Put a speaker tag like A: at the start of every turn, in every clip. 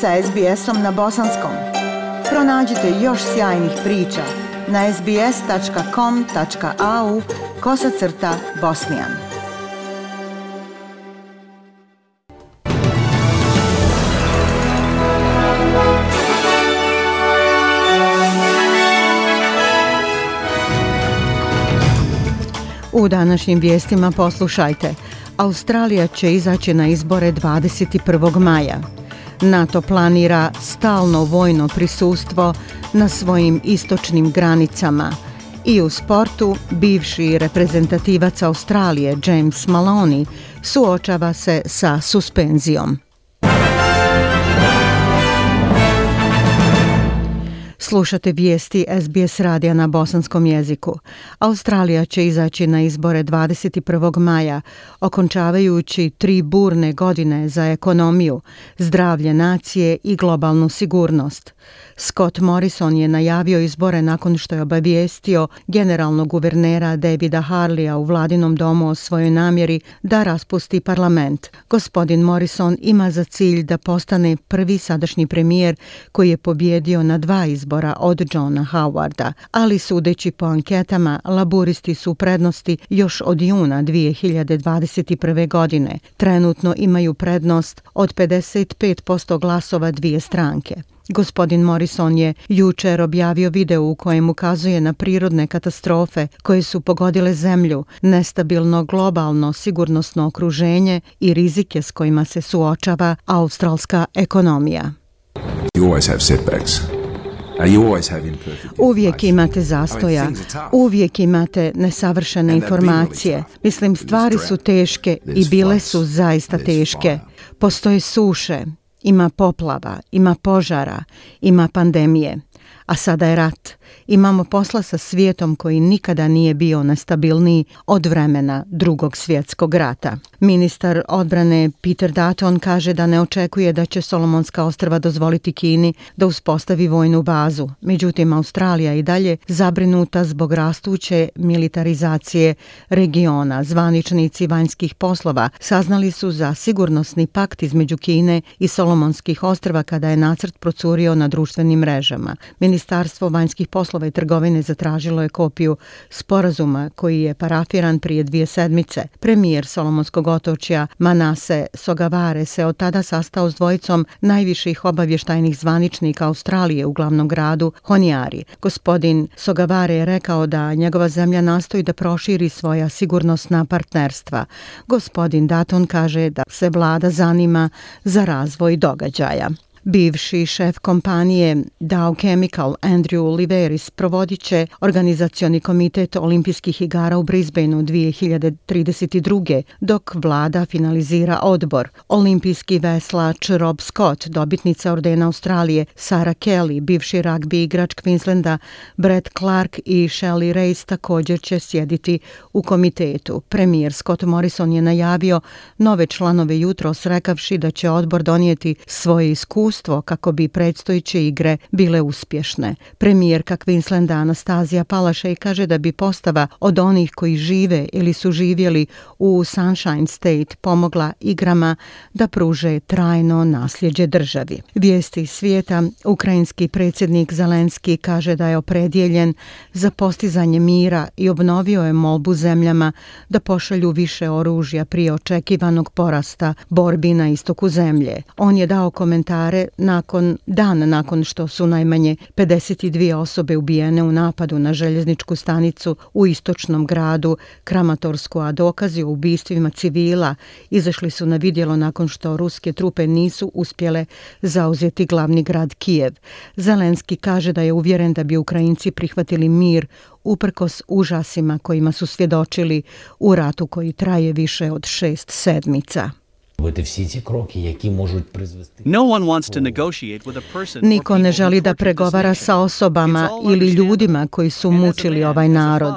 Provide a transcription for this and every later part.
A: sa SBS-om na bosanskom. Pronađite još sjajnih priča na sbs.com.au kosacrta bosnijan. U današnjim vijestima poslušajte. Australija će izaći na izbore 21. maja. NATO planira stalno vojno prisustvo na svojim istočnim granicama. I u sportu, bivši reprezentativac Australije James Maloney suočava se sa suspenzijom. Slušate vijesti SBS radija na bosanskom jeziku. Australija će izaći na izbore 21. maja, okončavajući tri burne godine za ekonomiju, zdravlje nacije i globalnu sigurnost. Scott Morrison je najavio izbore nakon što je obavijestio generalnog guvernera Davida Harlija u vladinom domu o svojoj namjeri da raspusti parlament. Gospodin Morrison ima za cilj da postane prvi sadašnji premijer koji je pobjedio na dva izbora od Johna Howarda, ali sudeći po anketama, laboristi su u prednosti još od juna 2021. godine. Trenutno imaju prednost od 55% glasova dvije stranke. Gospodin Morrison je jučer objavio video u kojem ukazuje na prirodne katastrofe koje su pogodile zemlju, nestabilno globalno sigurnosno okruženje i rizike s kojima se suočava australska ekonomija. Uvijek imate zastoja, uvijek imate nesavršene informacije. Mislim, stvari su teške i bile su zaista teške. Postoje suše, ima poplava, ima požara, ima pandemije, a sada je rat imamo posla sa svijetom koji nikada nije bio nestabilniji od vremena drugog svjetskog rata. Ministar odbrane Peter Dutton kaže da ne očekuje da će Solomonska ostrva dozvoliti Kini da uspostavi vojnu bazu. Međutim, Australija i dalje zabrinuta zbog rastuće militarizacije regiona. Zvaničnici vanjskih poslova saznali su za sigurnosni pakt između Kine i Solomonskih ostrva kada je nacrt procurio na društvenim mrežama. Ministarstvo vanjskih poslova i trgovine zatražilo je kopiju sporazuma koji je parafiran prije dvije sedmice. Premijer Solomonskog otočja Manase Sogavare se od tada sastao s dvojicom najviših obavještajnih zvaničnika Australije u glavnom gradu Honiari. Gospodin Sogavare je rekao da njegova zemlja nastoji da proširi svoja sigurnosna partnerstva. Gospodin Daton kaže da se vlada zanima za razvoj događaja. Bivši šef kompanije Dow Chemical Andrew Oliveris provodit će organizacioni komitet olimpijskih igara u Brisbaneu 2032. dok vlada finalizira odbor. Olimpijski veslač Rob Scott, dobitnica ordena Australije, Sara Kelly, bivši ragbi igrač Queenslanda, Brett Clark i Shelley Race također će sjediti u komitetu. Premijer Scott Morrison je najavio nove članove jutro srekavši da će odbor donijeti svoje iskustvo iskustvo kako bi predstojiće igre bile uspješne. Premijerka Queenslanda Anastazija Palašej kaže da bi postava od onih koji žive ili su živjeli u Sunshine State pomogla igrama da pruže trajno nasljeđe državi. Vijesti iz svijeta, ukrajinski predsjednik Zelenski kaže da je opredjeljen za postizanje mira i obnovio je molbu zemljama da pošalju više oružja prije očekivanog porasta borbi na istoku zemlje. On je dao komentare nakon dan nakon što su najmanje 52 osobe ubijene u napadu na željezničku stanicu u istočnom gradu Kramatorsku, a dokazi o ubistvima civila izašli su na vidjelo nakon što ruske trupe nisu uspjele zauzeti glavni grad Kijev. Zelenski kaže da je uvjeren da bi Ukrajinci prihvatili mir uprkos užasima kojima su svjedočili u ratu koji traje više od šest sedmica.
B: Niko ne želi da pregovara sa osobama ili ljudima koji su mučili ovaj narod.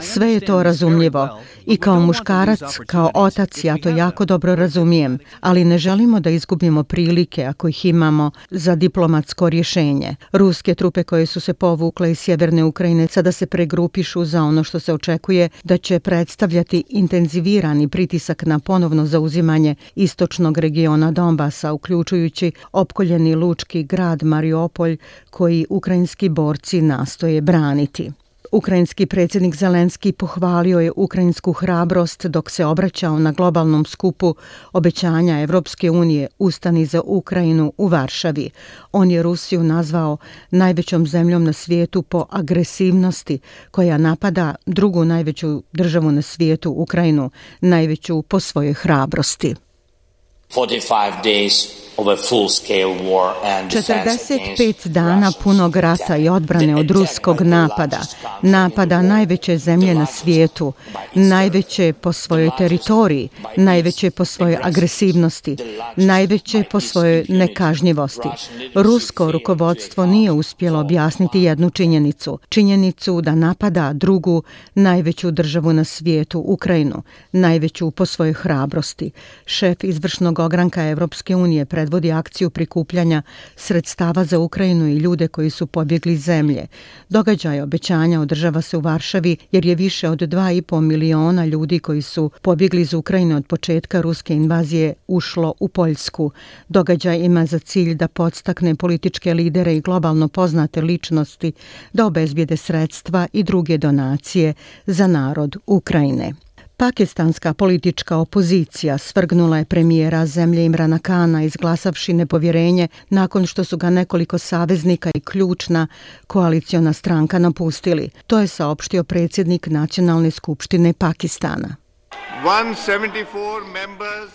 B: Sve je to razumljivo
A: I kao muškarac, kao otac, ja to jako dobro razumijem, ali ne želimo da izgubimo prilike, ako ih imamo, za diplomatsko rješenje. Ruske trupe koje su se povukle iz sjeverne Ukrajine sada se pregrupišu za ono što se očekuje da će predstavljati intenzivirani pritisak na ponovno zauzimanje istočnog regiona Donbasa, uključujući opkoljeni lučki grad Mariupolj koji ukrajinski borci nastoje braniti. Ukrajinski predsjednik Zelenski pohvalio je ukrajinsku hrabrost dok se obraćao na globalnom skupu obećanja Evropske unije Ustani za Ukrajinu u Varšavi. On je Rusiju nazvao najvećom zemljom na svijetu po agresivnosti koja napada drugu najveću državu na svijetu, Ukrajinu, najveću po svojoj hrabrosti.
C: 45 days
A: 45 dana punog rata i odbrane od ruskog napada, napada najveće zemlje na svijetu, najveće po svojoj teritoriji, najveće po svojoj agresivnosti, najveće po svojoj nekažnjivosti. Rusko rukovodstvo nije uspjelo objasniti jednu činjenicu, činjenicu da napada drugu najveću državu na svijetu, Ukrajinu, najveću po svojoj hrabrosti. Šef izvršnog ogranka Evropske unije predvodi akciju prikupljanja sredstava za Ukrajinu i ljude koji su pobjegli zemlje. Događaj obećanja održava se u Varšavi jer je više od 2,5 miliona ljudi koji su pobjegli iz Ukrajine od početka ruske invazije ušlo u Poljsku. Događaj ima za cilj da podstakne političke lidere i globalno poznate ličnosti da obezbjede sredstva i druge donacije za narod Ukrajine. Pakistanska politička opozicija svrgnula je premijera zemlje Imrana Kana izglasavši nepovjerenje nakon što su ga nekoliko saveznika i ključna koaliciona stranka napustili. To je saopštio predsjednik Nacionalne skupštine Pakistana. 174 members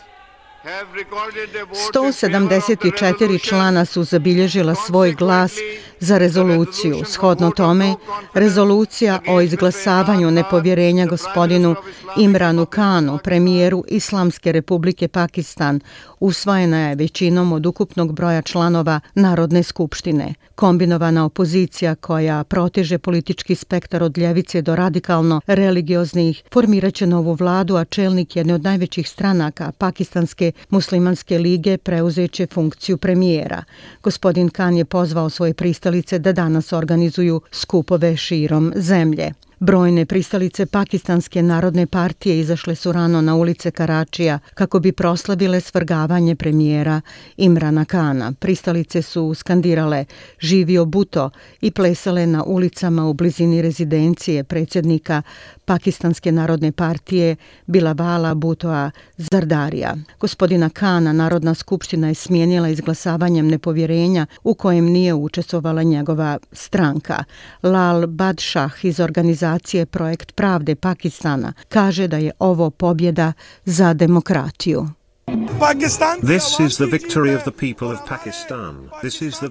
A: 174 člana su zabilježila svoj glas za rezoluciju. Shodno tome, rezolucija o izglasavanju nepovjerenja gospodinu Imranu Kanu, premijeru Islamske republike Pakistan, usvojena je većinom od ukupnog broja članova Narodne skupštine. Kombinovana opozicija koja proteže politički spektar od ljevice do radikalno religioznih formiraće novu vladu, a čelnik jedne od najvećih stranaka Pakistanske muslimanske lige preuzeće funkciju premijera. Gospodin Kan je pozvao svoje pristalice da danas organizuju skupove širom zemlje. Brojne pristalice Pakistanske narodne partije izašle su rano na ulice Karačija kako bi proslavile svrgavanje premijera Imrana Kana. Pristalice su skandirale živio Buto i plesale na ulicama u blizini rezidencije predsjednika Pakistanske narodne partije Bilavala Butoa Zardarija. Gospodina Kana Narodna skupština je smijenila izglasavanjem nepovjerenja u kojem nije učestvovala njegova stranka. Lal Badshah iz organizacije Projekt pravde Pakistana kaže da je ovo pobjeda za demokratiju.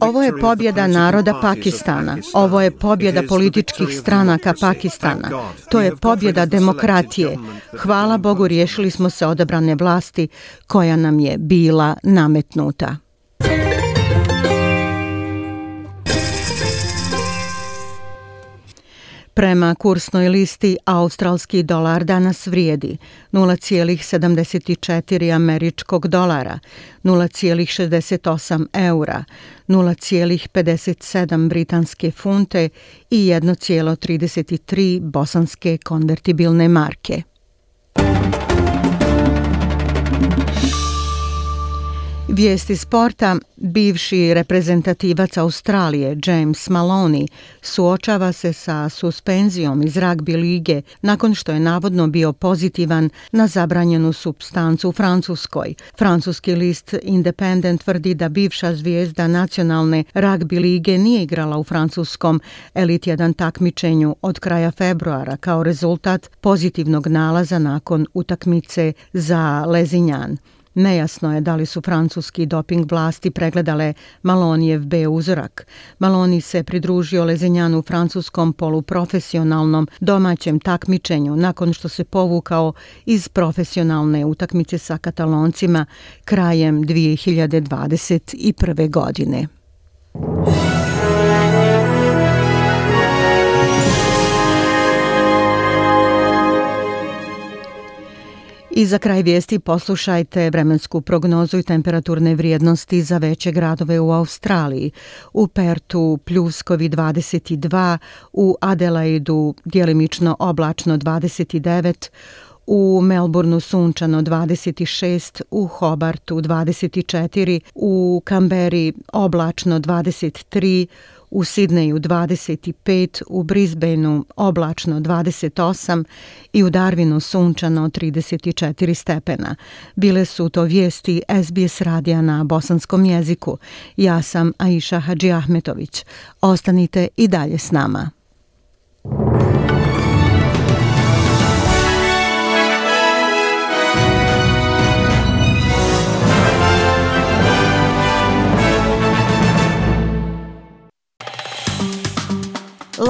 A: Ovo je pobjeda naroda Pakistana. Ovo je pobjeda političkih stranaka Pakistana. To je pobjeda demokratije. Hvala Bogu riješili smo se odabrane vlasti koja nam je bila nametnuta. Prema kursnoj listi, australski dolar danas vrijedi 0,74 američkog dolara, 0,68 eura, 0,57 britanske funte i 1,33 bosanske konvertibilne marke. Vijesti sporta, bivši reprezentativac Australije James Maloney suočava se sa suspenzijom iz ragbi lige nakon što je navodno bio pozitivan na zabranjenu substancu u Francuskoj. Francuski list Independent tvrdi da bivša zvijezda nacionalne ragbi lige nije igrala u francuskom elit 1 takmičenju od kraja februara kao rezultat pozitivnog nalaza nakon utakmice za Lezinjan. Nejasno je da li su francuski doping vlasti pregledale Malonijev B uzorak. Maloni se pridružio Lezenjanu u francuskom poluprofesionalnom domaćem takmičenju nakon što se povukao iz profesionalne utakmice sa kataloncima krajem 2021. godine. I za kraj vijesti poslušajte vremensku prognozu i temperaturne vrijednosti za veće gradove u Australiji. U Pertu pljuskovi 22, u Adelaidu dijelimično oblačno 29, u Melbourneu sunčano 26, u Hobartu 24, u Kamberi oblačno 23, u Sidneju 25, u Brisbaneu oblačno 28 i u Darwinu sunčano 34 stepena. Bile su to vijesti SBS radija na bosanskom jeziku. Ja sam Aisha Hadži Ahmetović. Ostanite i dalje s nama.